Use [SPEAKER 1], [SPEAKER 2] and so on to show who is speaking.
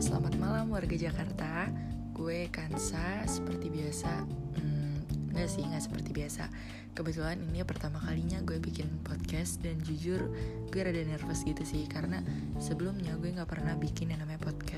[SPEAKER 1] Selamat malam warga Jakarta, gue Kansa seperti biasa hmm, Nggak sih, nggak seperti biasa. Kebetulan ini pertama kalinya gue bikin podcast Dan jujur gue rada nervous gitu sih. Karena sebelumnya gue gak pernah bikin yang namanya podcast.